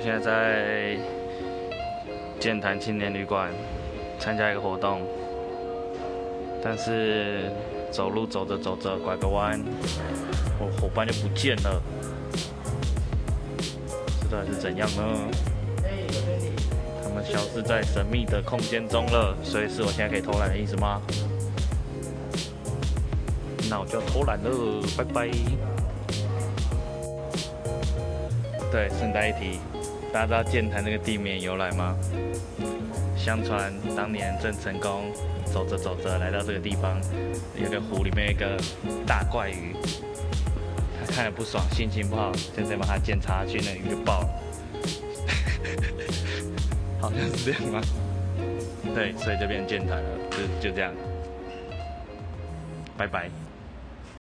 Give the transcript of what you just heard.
我现在在剑潭青年旅馆参加一个活动，但是走路走着走着拐个弯，我伙伴就不见了，这到底是怎样呢？他们消失在神秘的空间中了，所以是我现在可以偷懒的意思吗？那我就要偷懒了，拜拜。对，顺带一提，大家知道剑潭那个地名由来吗？相传当年郑成功走着走着来到这个地方，有个湖里面一个大怪鱼，他看了不爽，心情不好，就直接把他剑插下去，那鱼就爆了。好像是这样吗？对，所以就变剑潭了，就就这样。拜拜。